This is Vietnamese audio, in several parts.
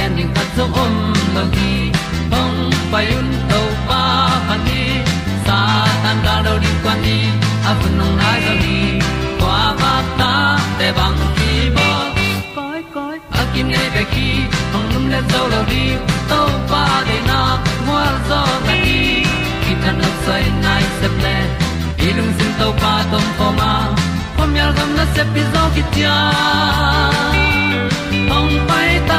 pi zo gen zo om lo gi hong pai un to pa pa ni sa tan da do di kwan ni a bu nong nai zo ni kwa ba ta te bang ki bo koi koi a kim nei be ki hong lum le zo lo di to pa de na mo zo ta ni ki tan no sai nai se ple ilung sin to pa tom ko ma. Pom yal gam na se pi zo ki tia hong pai ta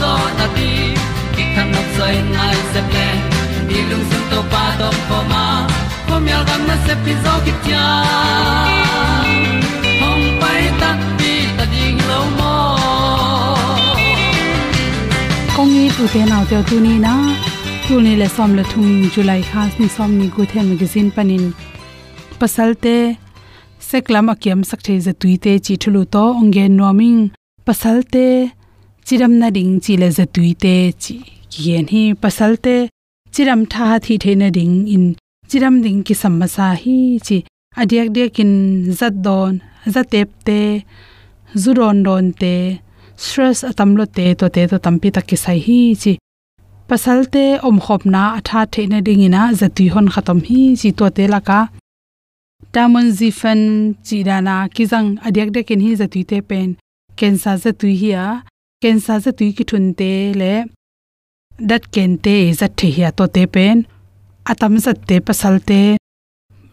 zo na ti ki kan nok sai nai se ple ni lung sun to pa do po ma. Po mi al gam na se pi zo ki tia hong pai ta pi ta ding lo mo kong ni tu te naw te tu ni na tu ni le som le thum july khas ni som ni gu the magazine panin pasalte seklam akyam sakthei ze tuite chi thulu to onge noming pasalte chiram na ding chi le za tuite chi yen hi pasal te chiram tha thi the na ding in chiram ding ki samasa hi chi adiak de kin zat don zatep te zuron don te stress atam lo te, to te, to tampi takki sai hi chi pasal te om khop na atha theina dingina zatui hon khatam hi chi to te la ka tamon zifen chidana kijang adiak de kin hi zatui te pen. Kensa zatui hi a cancer za tui ki thun te le, dat ken te e za the hi to te pen, atam za te pasal pasalte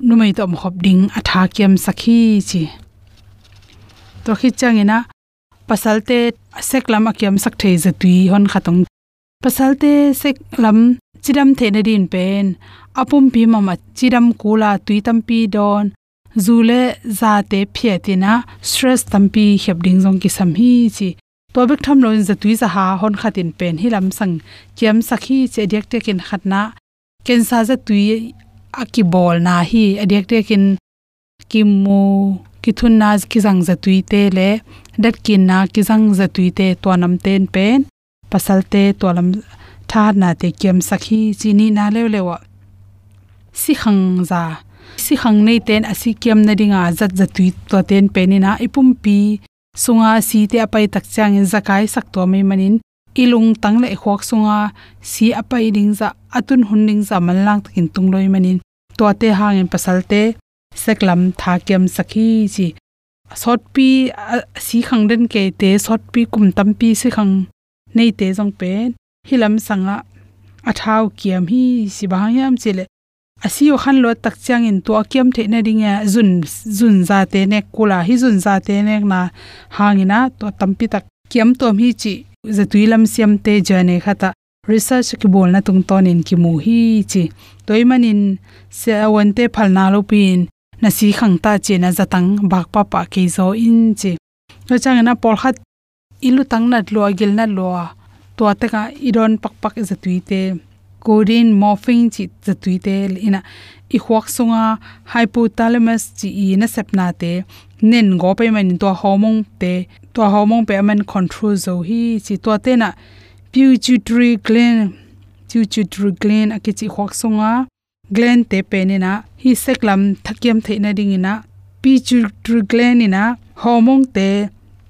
numai to khop ding atha kiam sakhi chi. To khi changena pasalte seklam akyam za tui hon khatong pasal te pasalte seklam chiram thena din pen, apum pi mama chiram kula tui tam pi don zule za te phietina stress tam pi heb ding jong ki sam hi chi to bek tham lo za tui za ha hon khatin pen hi lam sang kiam sakhi che dek te kin khatna ken sa za tui aki bol na hi adek te kin kim mo ki thun na ki jang za tui te le dat kin na ki jang za tui te to nam ten pen pasal te to lam tha na te kiam sakhi chini na lew lewa si khang za si khang nei ten asi kiam na dinga zat za tui to ten penina ipum pi sunga si te apai tak chang in zakai sak to mi manin. Ilung tang le khok sunga si apai ding za, atun hun ding za man lang takin tung loi manin. To te hang in pasal te seklam tha kem sakhi chi. Sot pi si khang den ke te, sot pi kum tam pi si khang nei te jong pen hilam sanga athau kiam hi si ba yam chile asio khan lo tak chang in to akiam the na ringa zun zun za te ne kula. Hi zun za te ne na hangina to tampi tak kiam to mi chi za tuilam siam te jane khata research ki bol na tung ton in ki mu hi chi. Toy manin se awan te phalna lo pin na si khang ta che na zatang bak pa pa ke zo in chi. To chang na por khat ilu tang na lo agil na lo to ta ka iron pak pak za tuite codeine morphine chi zatui te ina i huak sunga hypothalamus chi i na sepna te. Nen go pe man to hormone te to hormone pe man control zo hi chi to te na. Pituitary gland pituitary gland akichi huak sunga gland te pe ni na. Hi seklam thakiam theina ding e ina pituitary gland e ina hormone te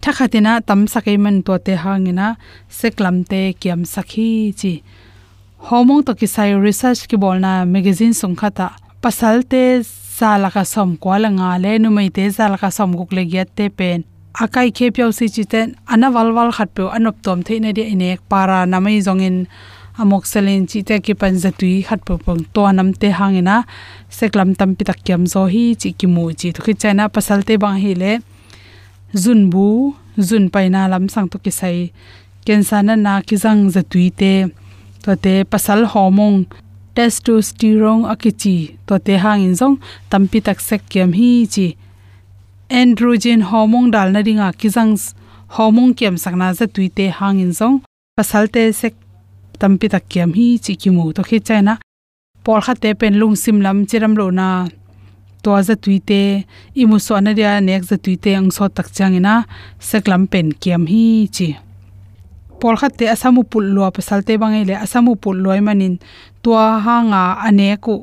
thakhatina tam sakai man to te hangina e seklam te kiam sakhi chi homong to ki sai research ki bolna magazine sung khata. Pasalte sala ka som kwala nga le nu mai te sala ka som guk le gyat te pen. Akai khe pyo si chi ten ana wal wal khat pe anop tom the ne de inek para namai zongin amok selen chi te ki pan zatui khat pe pong to nam te hangena seklam tam pi tak kyam zo hi chi ki mu chi. To ki pasal te bang hi le zun bu zun paina lam sang to ki sai. Kensana na ki jang zatui te to te pasal hormone, testosterone akichi to te hang in jong tampi tak sek kem hi chi. Androgen hormone dal na ringa kizang hormone kem sakna za tuite hang in jong pasal te sek tampi tak kem hi chi ki mu to khi chaina por kha te pen lung sim lam chiram lo na to za tuite imu so na dia nek za tuite ang so tak changina seklam pen kem hi chi pol khat te asamu pul lo pasal te bangai le asamu pul loi manin tua hanga ane ku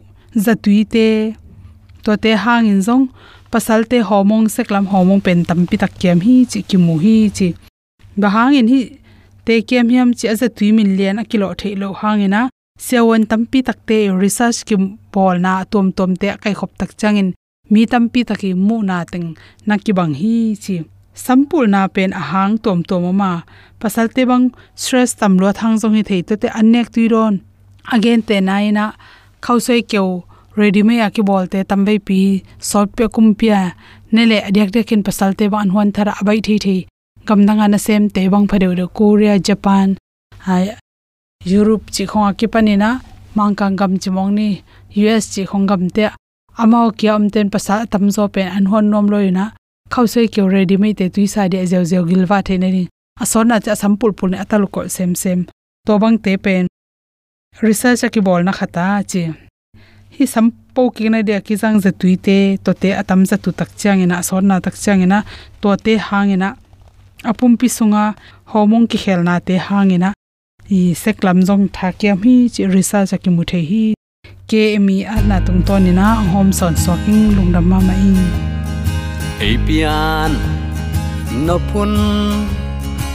zatui te to te hang in zong pasal te homong seklam homong pen tam pi tak kem hi chi ki mu hi chi ba hang in hi, te kem hiam chi aza tui min lian a kilo the lo hang ina sewon tam pi tak te research kim pol na tom tom te kai khop tak changin. Mi tam pi taki mu na teng na ki bang hi chi sampul na pen ahang tom tom ma pasal te bang stress tam lo thang jong hi thei to te anek tu ron. Again te naina khausoi kyo ready me aki tam tambe pi sort pe kumpia nele adyak de kin pasal te ban hon thara abai thi thi gam gamdanga na sem te bang phare ro korea, japan, hai, europe chi khong aki mang kang gam chimong ni. Us chi khong gam te amao kya am ten tam zo pen an hon nom loina khausoi kyo ready me te tuisa de zeu zeu gilwa the ne ni asona cha sampul pul ne atal ko sem sem to bang te pen research ki bol na khata chi hi sampo ki na de ki jang za tuite to te atam za tu tak chang ina asona tak chang ina to te hang ina apum pi sunga homong ki khel na te hang ina i seklam jong tha hi chi research ki mu hi. Ke mi ana tung to ni na hom son soking lungdam ma ma in apian no pun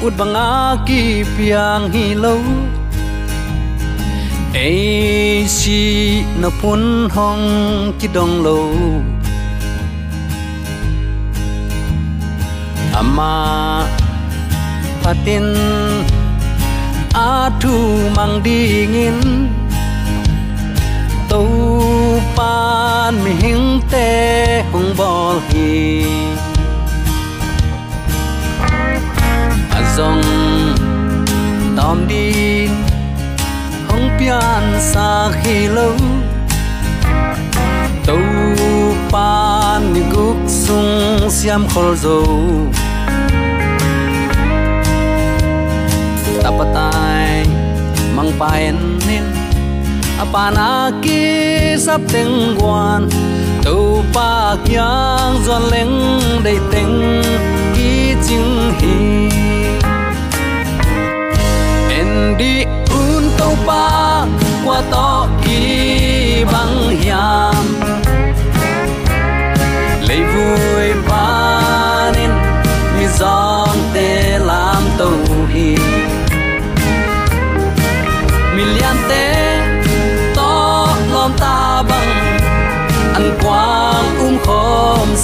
ut banga ki piang hi lo. E si no pun hong ki dong lo. Ama patin atu mang dingin. Tu pan mi hing te hong bol hi. Azong tom din hong pian sa khi lâu tu pan ni sung siam khol zo. Tapatai mang paen pana ki sap teng guan tu pa kyang zon leng dei teng ki ching hi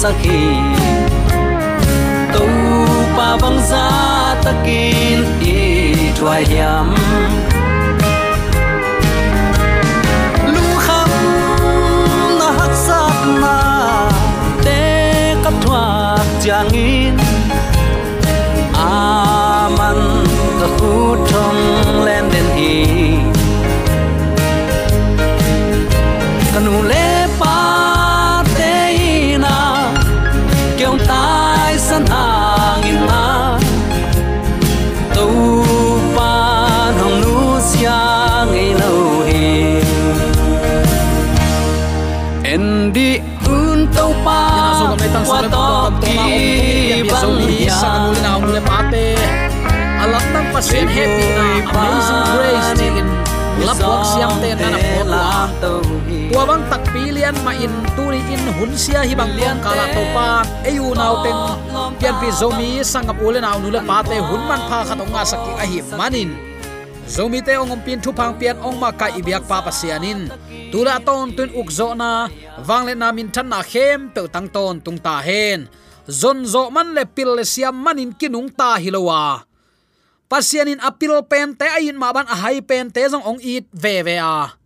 khom sakhi tu pa bang za takin i thuai hiam changin aman ka hu thong len den hi pasien happy na amazing grace ni in lap box siam te na na po tua bang tak pilian ma in turi in hun sia hi bang lian kala to pa ayu naw teng pian pi zomi sangap ule naw nu le pate hun man pha khatonga sakki a hi manin zomi te ongom pin thu phang pian ong ma ka ibyak pa pasianin tula ton tun ukzo na. Wangle na min than na khem pe tang ton tung ta hen zon zo man le pil le siam manin kinung ta hilowa pasianin apil pen te ain ma ban a hai pen te zong ong it ve ve a.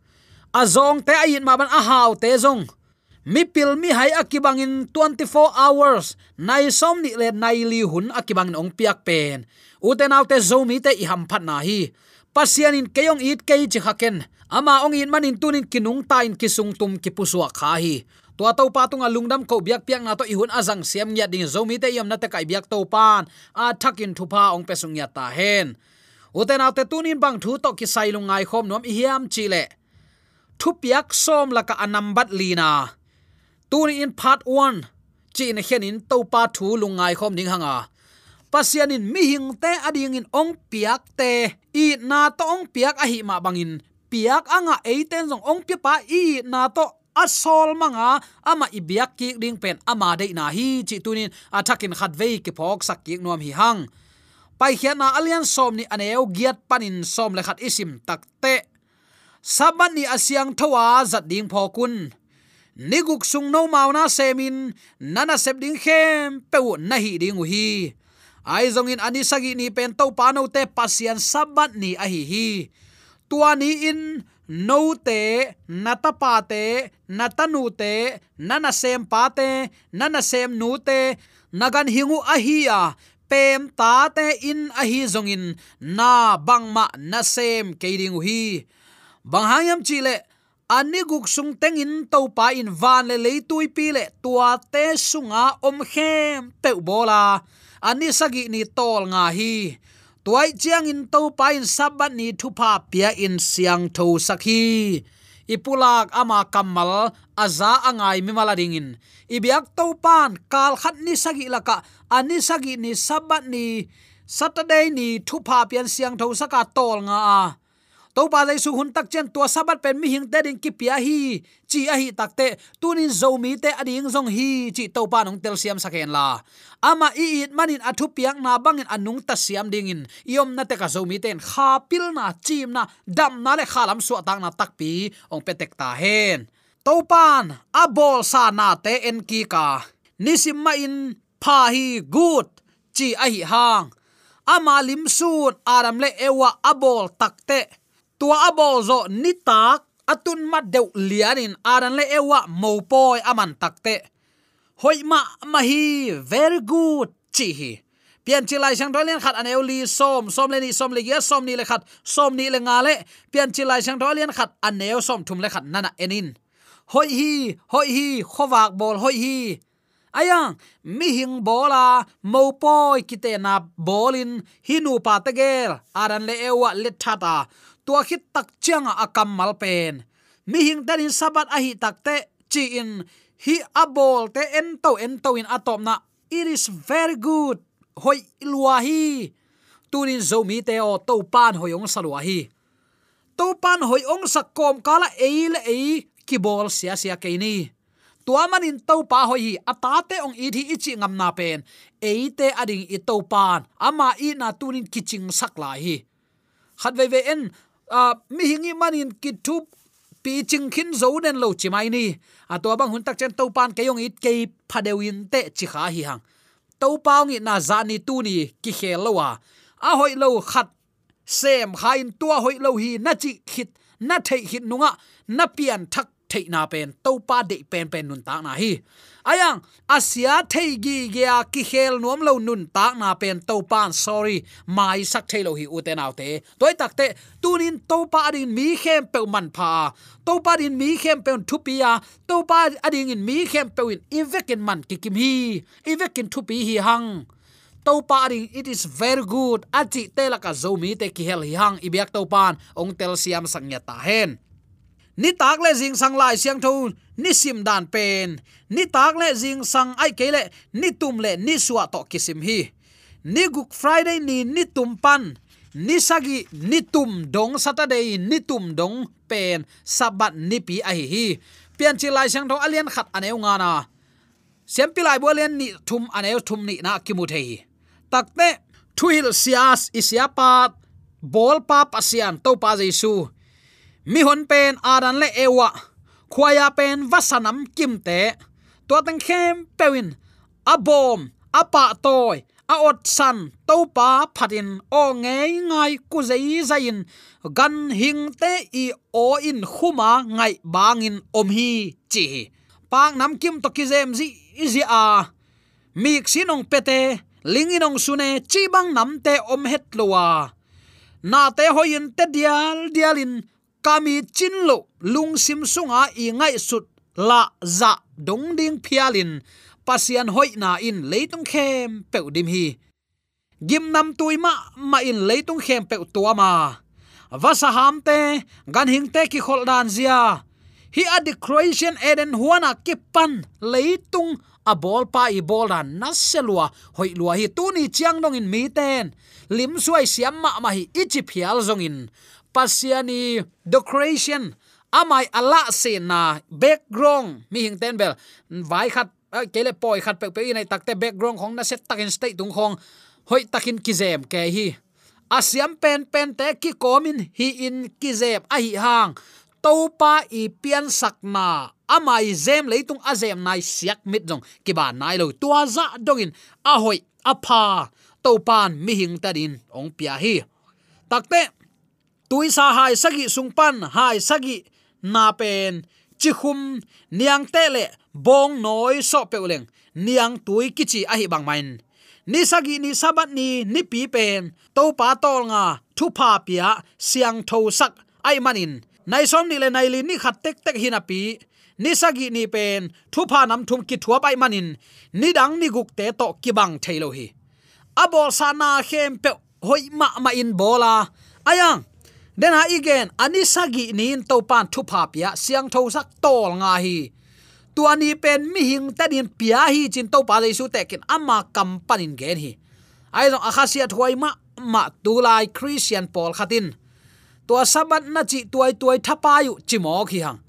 A zong te ain ma ban a hau te zong. Mi pil mi hai akibangin 24 hours. Nai som ni le nai li hun akibangin ong piak pen. Uten autte zo mi te i ham phat na hi. Pasianin keyong it kei chi khaken ama ong in manin tunin kinung ta in kisung tum ki pusua kha hi tua to pa tunga lungdam ko biak piak na to ihun azang siam nya ding zomi te yam na te kai biak to pan. A thakin thu pa ong pesung ya ta hen. Uten autte tunin bang thu to ki sai lungai khom nom ihiam chile thu piak som laka anambat lina tuni in part 1 chi in henin to pa thu lungai khom ding hanga. Pasianin mi hing te ading in ong piak te. I na to ong piak a hi ma bangin piak anga eiten jong ong pi pa i na to asol manga ama ibyak ki ring pen ama de na hi, chi tunin athakin khat ve ki phok sak ki nom hi hang. Pai khian na alian som ni aneu giat panin som le khat isim takte saban ni asyang thowa zat ding phokun. Niguk sung no mauna semin, nana sep ding khem pe na hi ding hi. Ai zong in ani sagi ni pen to pano te pasian sabat ni a hi hi. Tua ni in no te nata pa te nata nu te nana sem pa te nana sem nu te nagan hingu ahia pem ta te in ahi zongin, na bangma na sem keiding hi. Bang chile ani guk sung teng in to pa in van le le tui pi le tua te sunga om khem pe bola. Ani sagi ni tol nga hi tuai chiang in to pa in sabat ni thu pa pia in siang tho sakhi ipulak ama kamal, aza angai mi mala dingin ibyak to pan, kal khat ni sagi laka, ani sagi ni sabat ni saturday ni thu pa pian siang tho saka tol nga a to pa lai su hun tak chen tua sabat pen mi hing te ding ki pia hi. Chi a hi takte tunin zomi te ading zong hi. Chi to pa nong tel siam saken la. Ama i it manin athu piang na bangin anung ta siam ding in. Iom na te ka zomi ten kha pil na, chim na, dam na le khalam su atang na takpi ong petek ta hen. To pan a bol sa na te en ki ka. Nisim ma in, pha hi good chi a hi hang. Ama lim sun aram le ewa abol takte tua abol zo ni tak atun ma deu lianin aran le ewa mo poi aman takte hoi ma ma hi, very good chi hi. Pian chi lai sang dolian khat an euli som som le ni, som le ya som ni le khat, som ni le nga le pian chi lai sang dolian khat an neo som thum le khat nana enin hoi hi hoi hi khowak bol, hoi hi. Ayang mi hing bola mo poi kite na bolin hinu pa tager aran le ewa le thata tua khit tak changa akam mal pen. Mi hing tanin sabat a hi takte chi in hi abol te en to en to in atom na, it is very good, hoi lua hi. Tunin zo mi te o to pan hoi ong salwa hi. To pan hoi ong sakom kala eil ei ki bol sia sia ke ni. Tua manin to pa hoi hi atate ong i ichi ngam na pen. Eite ading i to pan ama i na tunin kiching sak lai hi. Khat ve ve en À, mi hingi manin ki thup, pi ching khin zo den lo chi mai ni. À, A to bang hun tak chen to pan ke yong it ke phadewin te chi kha hi hang. To pao ngi na za ni tu ni ki khel lo wa. A hoi lo khat sem khain tua hoi lo hi na chi khit, na thei hit nunga, na pian thak thei na pen, to pa de pen pen nun ta na hi ayang, asia thei gi gya ki khel nuam lo nun ta na pen to pan sorry, mai sak thei lo hi u te naw te. Toy tak te, tunin to pa din mi khem pe man pha. To pa din mi khem pe thu pia to pa ading in mi khem pe in ivekin man ki kim hi. Ivekin thu pi hi hang. To pa ring it is very good. Achi te la ka zomi te ki hel hi hang. Ibyak to pan ong tel siam sangya ta hen ni tak le jing sang lai siang tho, ni sim dan pen. Ni tak le jing sang ai ke le, ni tum le, ni suwa to kisim hi. Ni guk friday ni ni tum pan. Ni sagi, ni tum dong saturday, ni tum dong pen. Sabat ni pi ai hi pian chi lai siang tho alian khat aneu nga na. Sem pilai bo len ni thum aneu thum ni na ki mu thei takte thuil sias isiapat bol pa pasian to pa jesu mi hon pen adan le ewa khwaya pen vasanam kimte to tang khem pewin. Abom apa toy, a ot san to pa phatin, o nge ngai ku zai zain gan hing te i o in khuma ngai bangin om hi, chi pang nam kim to ki zem zi izi a. Mik sinong pete linginong sune chi bang nam te om het lowa. Na te hoyin te dial dialin kami chinlo lung sim sunga i ngai sut, la za dong ding phialin pasian hoi na in leitung khem pe dim hi. Gim nam tuima ma in leitung khem pe tuama vasa ham te, gan hing te ki khol dan zia. Hi a declaration eden huana kipan leitung a bol pa i bol dan na selua hoi lua hi tu ni chiang dong in mi ten. Lim suai siam ma ma hi ichi phial zong in pasiani decoration. Amai ala se na background. Mi hing ten bel. Vai khat eh, kele poi khat pe pe nei takte background khong na set takin state tung khong. Hoi takin kizem ke hi. Asiam pen pen te ki komin hi in kizem. A hi hang. Topa i pian sakna amai zem leitung azem nai siak mit jong ki ba nai lo. Tua za dongin. A hoi apa topan mi hing tadin ong pia hi. Takte tuisa hai sagi sungpan hai sagi na pen. Chi khum, niang te le, bong noi so peuleng niang tui kichi a hi bang main. Ni sagi ni sabat ni ni pi pen. To pa tol nga, thu pa pia, siang tho sak, ai manin. Nai som ni le nai li, ni khat tek tek hina pi. Ni sagi ni pen, thu pa nam thum ki thua pai manin. Ni dang, ni guk te to ki bang thailo hi. Abol sana khem pe hoi ma ma in bola. Ayang dena igen ani sagi nin to pan thu pha pia, siang tho sak tol nga hi. Tuani pen mi hing ta din pia hi chin to pa su tekin ama kampanin gen hi. Ai long akhasia thwai ma ma tu lai christian paul khatin. Tua sabat na chi tuai tuai thapa yu chimo khi hang.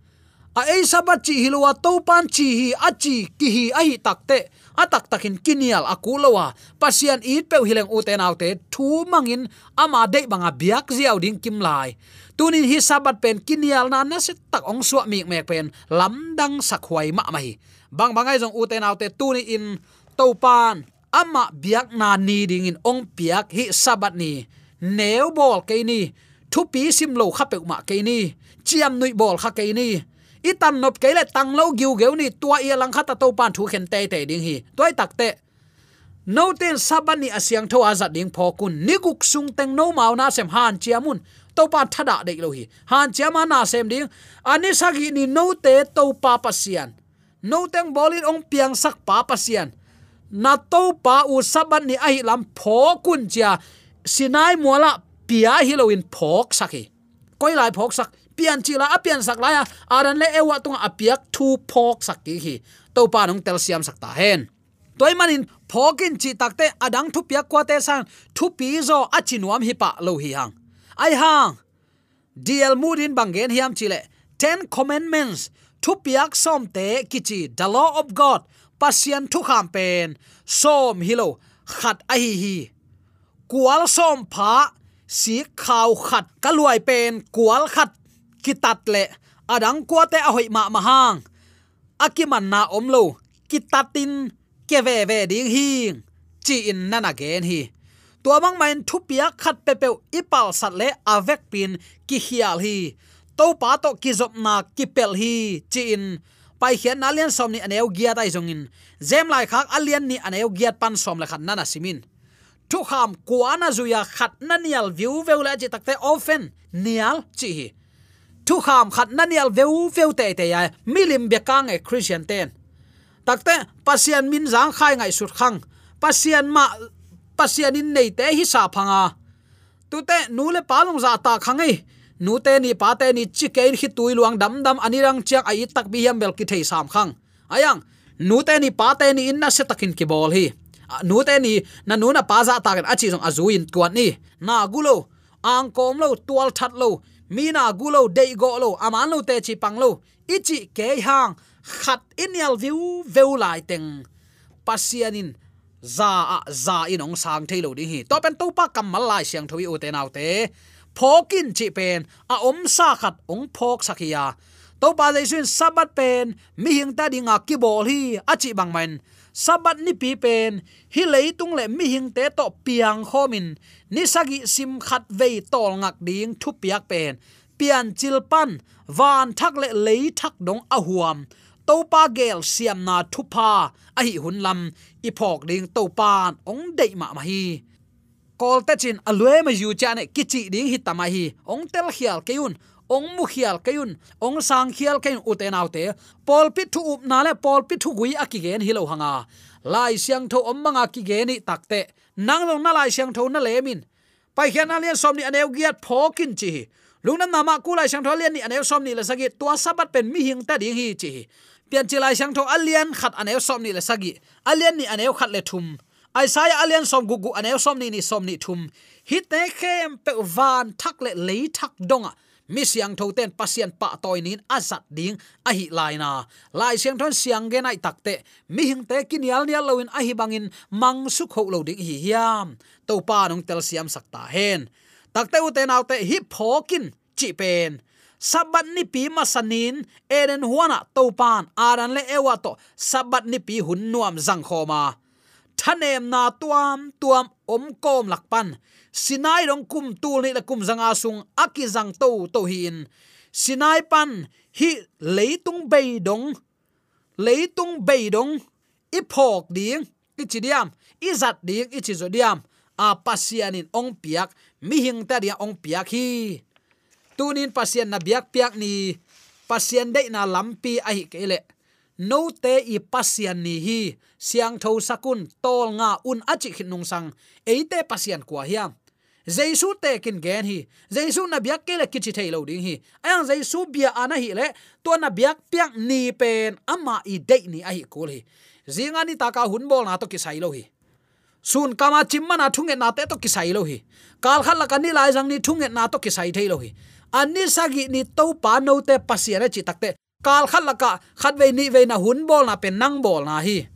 A ei sabat chi hilwa to pan chi hi a chi ki hi a hi takte atak takin kinial akulowa. Pasian it pe hileng uten autte thu mangin ama de banga biak ziaw ding kim lai. Tunin hi sabat pen kinial na na se tak ong suwa mi mek pen lamdang sakhuai ma mai bang bangai jong uten autte tuni in topan ama biak na ni ding in ong piak hi sabat ni. Neu bol ke ni. Thu pi sim lo khape ma ke ni. Chiam nui bol kha ke ni itan nop kele tang lo giu geu ni tua ia lang khata to pan thu khen te te ding hi toy tak te no ten sabani asyang tho azat ding pho kun ni guk sung teng no mau na sem han chiamun to pa thada de lo hi han chiama na sem ding ani sagi ni no te to pa pasian no teng bolin ong piang sak pa pasian na to pa u saban ni ai lam pho kun chia. Sinai muala pia hiloin phok sakhi koi lai phok sak pian chi la apian sak la aran le ewa tung apiak thu phok sak ki hi to pa nong tel siam sak ta hen toy manin phokin chi takte adang thu piak kwa te sang thu pi zo achinuam hi pa lo hi hang ai hang dl mudin bangen hiam chile ten commandments thu piak som te kichi the law of god pasian thu kham pen som hilo khat a hi hi kual som pha si khaw khat kaluai pen kual khat kitat le adang kuate a hoi ma mahang. Akiman na omlo, kitatin keve ve ding hing. Chi in nana gen hi. Tua mang main thupia khat pe pe ipal sat le avek pin ki hial hi. To pa to ki zop na ki pel hi. Chi in pai hian alian som ni aneu gia dai jong in zem lai khak alian ni aneu giat pan som la khan nana simin. Thu kham kuana zuya khat nanial view veu la chi takte ofen. Nial chi hi thu kham khat nanial veu veu te te ya, milim bekang e christian ten takte pasian min zang khai ngai sut khang. Pasian ma pasian in nei te hi sa phanga tu te, nu le palong za ta khangai nu te ni, pa te ni, chi ke hi tui luang dam dam anirang chiak ai tak bi hiam bel ki thei sam khang. Ayang, nu te ni, pa te ni in na se takin ki bol hi. Nu te ni, na nu na pa za ta kan achi jong azuin kuat ni. Na gulo ang kom lo, tual that lo mina gulo dei go lo aman lo te chi pang lo, ichi ke hang, khat inial view, veu lai teng. Pasianin za a za in ong sang thailo ding hi. To pen to pa kamal lai siang thoi u te nau te. Phokin chi pen, a om sa khat ong phok sakhiya to pa jaisun sabat pen, mi hing ta dinga ki bol hi achi bang man sabat ni pi pen, hi tung le mi hing te to piang khomin. Ni sagi sim khat vei tol ngak ding thu piak pen. Pian chil pan, van thak le lei thak dong a huam. To pa gel siam na thu pa a hi hun lam. I phok ding to pan ong dei ma ma hi. Kol te chin alwe ma yu cha ne kichi ding hi tama hi. Ong tel khial keun ong mu khial kayun, ong sang khial keun uten autte pol pit thu up na le pol pit thu gui akigen hilo hanga. Lai siang tho om manga ki ge ni takte. Nang long na lai siang tho na lemin pai khian alian som ni aneu giat phokin chi. Lungna nama kulai siang tho lian ni aneu som ni la sagi, tua sabat pen mi hing ta ding hi chi. Pian chilai siang tho alian khat aneu som ni la sagi. Alian ni aneu khat le thum. Isaiah alian som gugu aneu som ni ni som ni thum. Hit te khem pe van thak le le thak donga mi siang tho ten pasien pa toy nin azat ding a hi lai na. Lai siang thon siang ge nai takte mi hing te kinial nial loin a hi bangin mang su kho lo ding hi hiam. To pa nong tel siam sakta hen. Takte u te nau te hi phokin chi pen. Sabat ni pi masanin eren huana ah to pan, aran le ewa to. Sabat ni pi hun nuam zang khoma. Thanem na tuam tuam om kom lakpan sinai rong kum tu ni la kum zanga sung aki zang to to hin sinai pan hi leitung bei dong, leitung bei dong, i phok ding, i chidiam i zat ding, i chizodiam a pasianin ong piak, mi hing ta dia ong piak hi. Tunin pasian na biak piak ni, pasian dei na lampi a hi kele no te i pasian ni hi. Siang tho sakun tol nga un achi khinung sang. Eite pasian kwa hiam jaisu te kin gen hi. Jaisu na biak ke le kichi thailo ding hi. Ayang jaisu bia ana hi le to na biak piak ni pen ama i de ni a hi kul hi. Zinga ni taka hun bol na to ki sai lo hi. Sun kama chimma na thunge na te to ki sai lo hi. Kal khat ka ni lai jang ni thunge na to ki sai thailo hi. Ani sagi ni to pa no te pasiara e chi takte kal khat la khat ve ni ve na hun bol na pen nang bol na hi.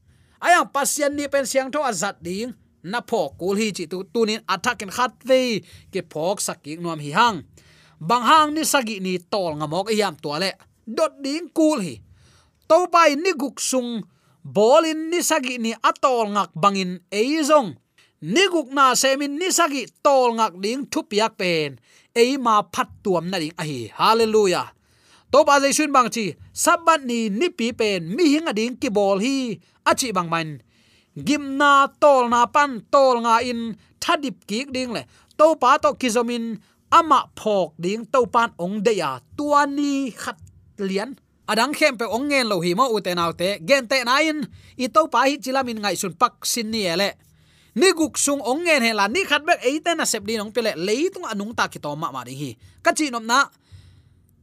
Ayang pasien ni pen siang tho azat ding. Na phok kul hi chi tu tunin attack en khat ve ke phok sakik nuam hi hang. Bang hang ni sagi ni tol ngamok yam to le. Dot ding kul hi. To pai ni guk sung bolin ni sagi ni atol ngak bangin eizong ni guk na semin ni sagi tol ngak ding thupiak pen. Ei ma phat tuam na ding a hi. Hallelujah to ba jai sun bang chi sabat ni ni pi pen mi hinga ding à ki bol hi. Achi bang man gimna tol na pan tol nga in thadip ki ding le to pa to kizomin ama phok ding to pan ong de ya à, tuani khat lian adang khem pe ong ngen lo hi mo uten te gen te nain i to pa hi chilamin ngai sun pak sin ni ele ni guk sung ong ngen hela ni khat bek eite na sep di nong pele leitung anung ta ki to ma ma ding hi ka chi nom na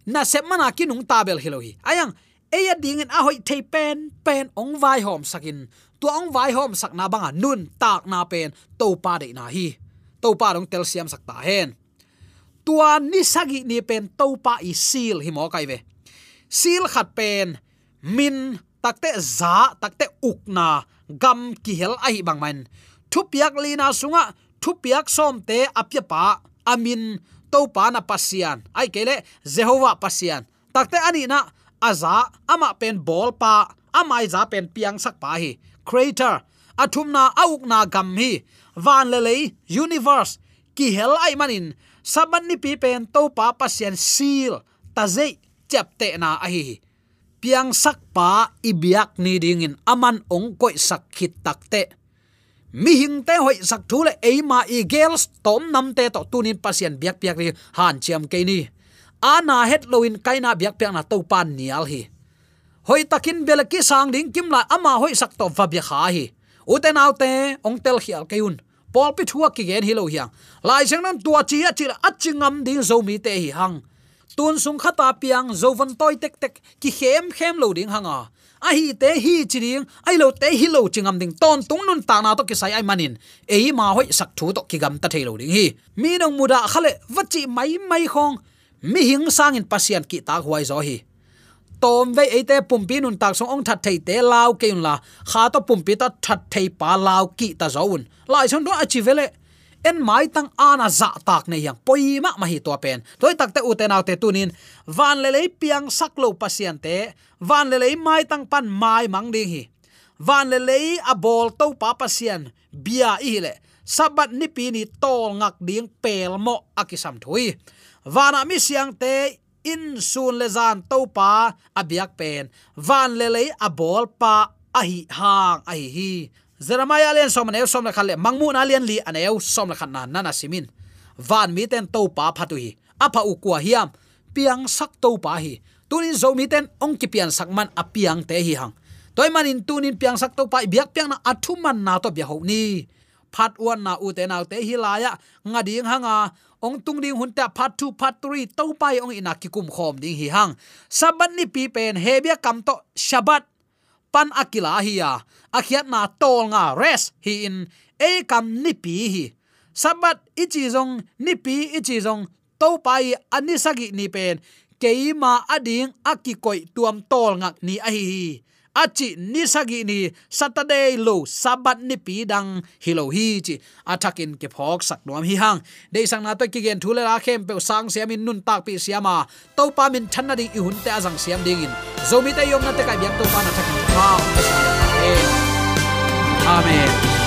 na sep mana ki nung ta bel hi hi. Ayang, eya ding en a hoi thei pen pen ong vai hom sakin. Tu ong vai hom sak na banga nun tak na pen to pa de na hi. To pa dong tel siam sak ta hen. Tua ni sagi ni pen to pa i seal hi mo kai ve. Seal khat pen, min takte za takte ukna gam ki hel ai bang man. Thupiak lina sunga thupiak som te apya pa amin to pa na pasian. Ai kele, jehovah pasian. Takte ani na, aza, ama pen bol pa amai za pen piang sak pa hi. Creator, athum na auk na gam hi. Van le le universe, ki hel ai manin. Saban ni pi pen to pa pasian seal, ta ze chap te na a hi piang sak pa ibiak ni dingin aman ong koi sak khit takte mi hing te hoi sak thu le e ma i girls tom nam te to tunin pasien biak biak ri han chiam ke ni. Ana het loin kaina biak piak na to pan nial hi. Hoi takin bel ki sang ding kim la ama hoi sak to va bi kha hi. Uten autte ong tel khial keun pol pi thua ki gen hi lo hiang lai chang nan tua chi a chi a chingam ding zo mi te hi hang. Tun sung khata piang zo van toy tek tek ki khem khem lo ding hanga a hi te hi chiring, ai lo te hi lo chingam ding, ton tung nun ta na to ki sai ai manin. Ei ma hoi sak thu to ki gam ta thelo ding hi. Mi nong muda khale vachi mai mai khong. Mi hing sang in pasian ki ta huai zo hi. Tom ve ate pumpi nun tak song ong that thei te lao ke un la. Kha to pumpi ta that thei pa lao ki ta zo un. Lai chon do achi vele en mai tang ana za tak ne yang poima ma hi to pen. Toy tak te uten autte tunin, van le le piang sak lo pasien te, van le le mai tang pan mai mang ding hi. Van le le a bol to pa pasien, bia i le. Sabat ni pi ni tol ngak ding pel mo akisam thui. Vana mi siang te in sun le zan to pa abiak pen. Van le le a bol pa a hi hang a hi hi. Jeremiah len som ne som la khale mangmu na len li aneu som la khan na na simin. Van mi ten to pa phatu hi. Apa u kwa hiam. Piang sak to pa hi. Tunin zo mi ten ong ki pian sak man piang te hi hang. Toy manin tunin piang sak to pa biak piang na athuman na to bia ho ni. Phat wan na u te na te hi la ya. Nga ding hanga ong tung ding hun ta phat tu phat three to pai ong ina ki kum khom ding hi hang. Sabat ni pi pen hebia kam to shabat pan akila hi ya akhiat na tol nga res hi in e kam ni pi hi. Sabat ichi zong ni pi ichi zong to pai ani sagi ni pen. Keima ading akikoi tuam tol ngak ni a hi achi nisagi ni saturday lo sabat ni pi dang hilo hi chi. Atakin ke phok sak nuam hi hang. De sang na to ki gen thule la khem pe sang siam in nun tak pi siama to pa min thanna ding i hun te azang siam ding in. Zomi te yom na te kai biam to pa na takin pa amen.